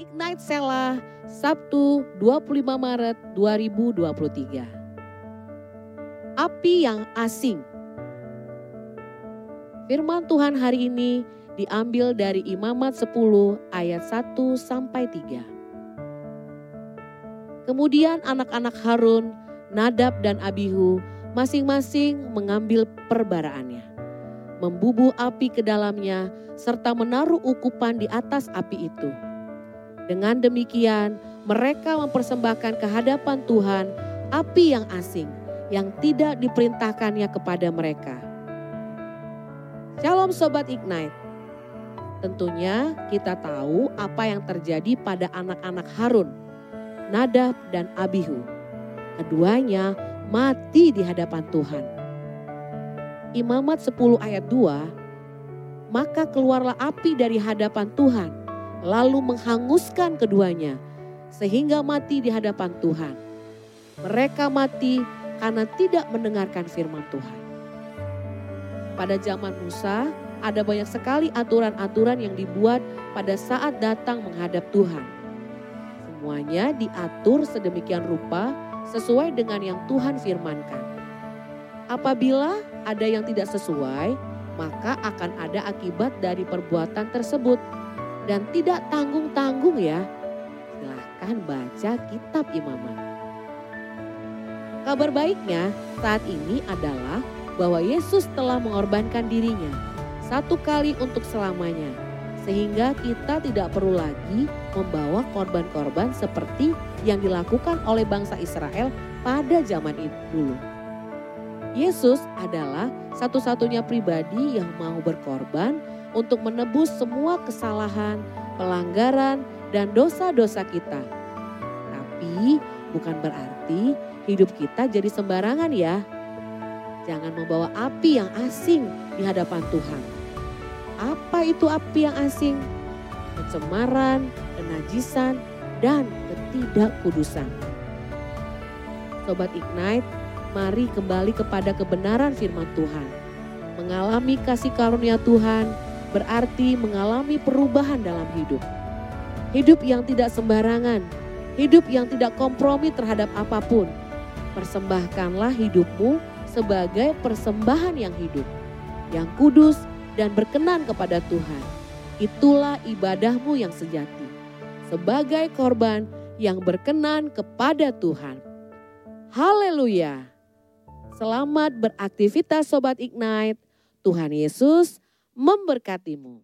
Ignite Sela Sabtu 25 Maret 2023. Api yang asing. Firman Tuhan hari ini diambil dari Imamat 10 ayat 1 sampai 3. Kemudian anak-anak Harun, Nadab dan Abihu masing-masing mengambil perbaraannya. Membubuh api ke dalamnya serta menaruh ukupan di atas api itu dengan demikian, mereka mempersembahkan kehadapan Tuhan api yang asing yang tidak diperintahkannya kepada mereka. Shalom Sobat Ignite. Tentunya kita tahu apa yang terjadi pada anak-anak Harun, Nadab dan Abihu. Keduanya mati di hadapan Tuhan. Imamat 10 ayat 2, maka keluarlah api dari hadapan Tuhan lalu menghanguskan keduanya sehingga mati di hadapan Tuhan. Mereka mati karena tidak mendengarkan firman Tuhan. Pada zaman Musa, ada banyak sekali aturan-aturan yang dibuat pada saat datang menghadap Tuhan. Semuanya diatur sedemikian rupa sesuai dengan yang Tuhan firmankan. Apabila ada yang tidak sesuai, maka akan ada akibat dari perbuatan tersebut dan tidak tanggung-tanggung ya. Silahkan baca kitab imamat. Kabar baiknya saat ini adalah bahwa Yesus telah mengorbankan dirinya satu kali untuk selamanya. Sehingga kita tidak perlu lagi membawa korban-korban seperti yang dilakukan oleh bangsa Israel pada zaman itu dulu. Yesus adalah satu-satunya pribadi yang mau berkorban untuk menebus semua kesalahan, pelanggaran, dan dosa-dosa kita. Tapi bukan berarti hidup kita jadi sembarangan ya. Jangan membawa api yang asing di hadapan Tuhan. Apa itu api yang asing? Kecemaran, kenajisan, dan ketidakkudusan. Sobat Ignite, mari kembali kepada kebenaran firman Tuhan. Mengalami kasih karunia Tuhan berarti mengalami perubahan dalam hidup. Hidup yang tidak sembarangan, hidup yang tidak kompromi terhadap apa pun. Persembahkanlah hidupmu sebagai persembahan yang hidup, yang kudus dan berkenan kepada Tuhan. Itulah ibadahmu yang sejati, sebagai korban yang berkenan kepada Tuhan. Haleluya! Selamat beraktivitas Sobat Ignite. Tuhan Yesus memberkatimu.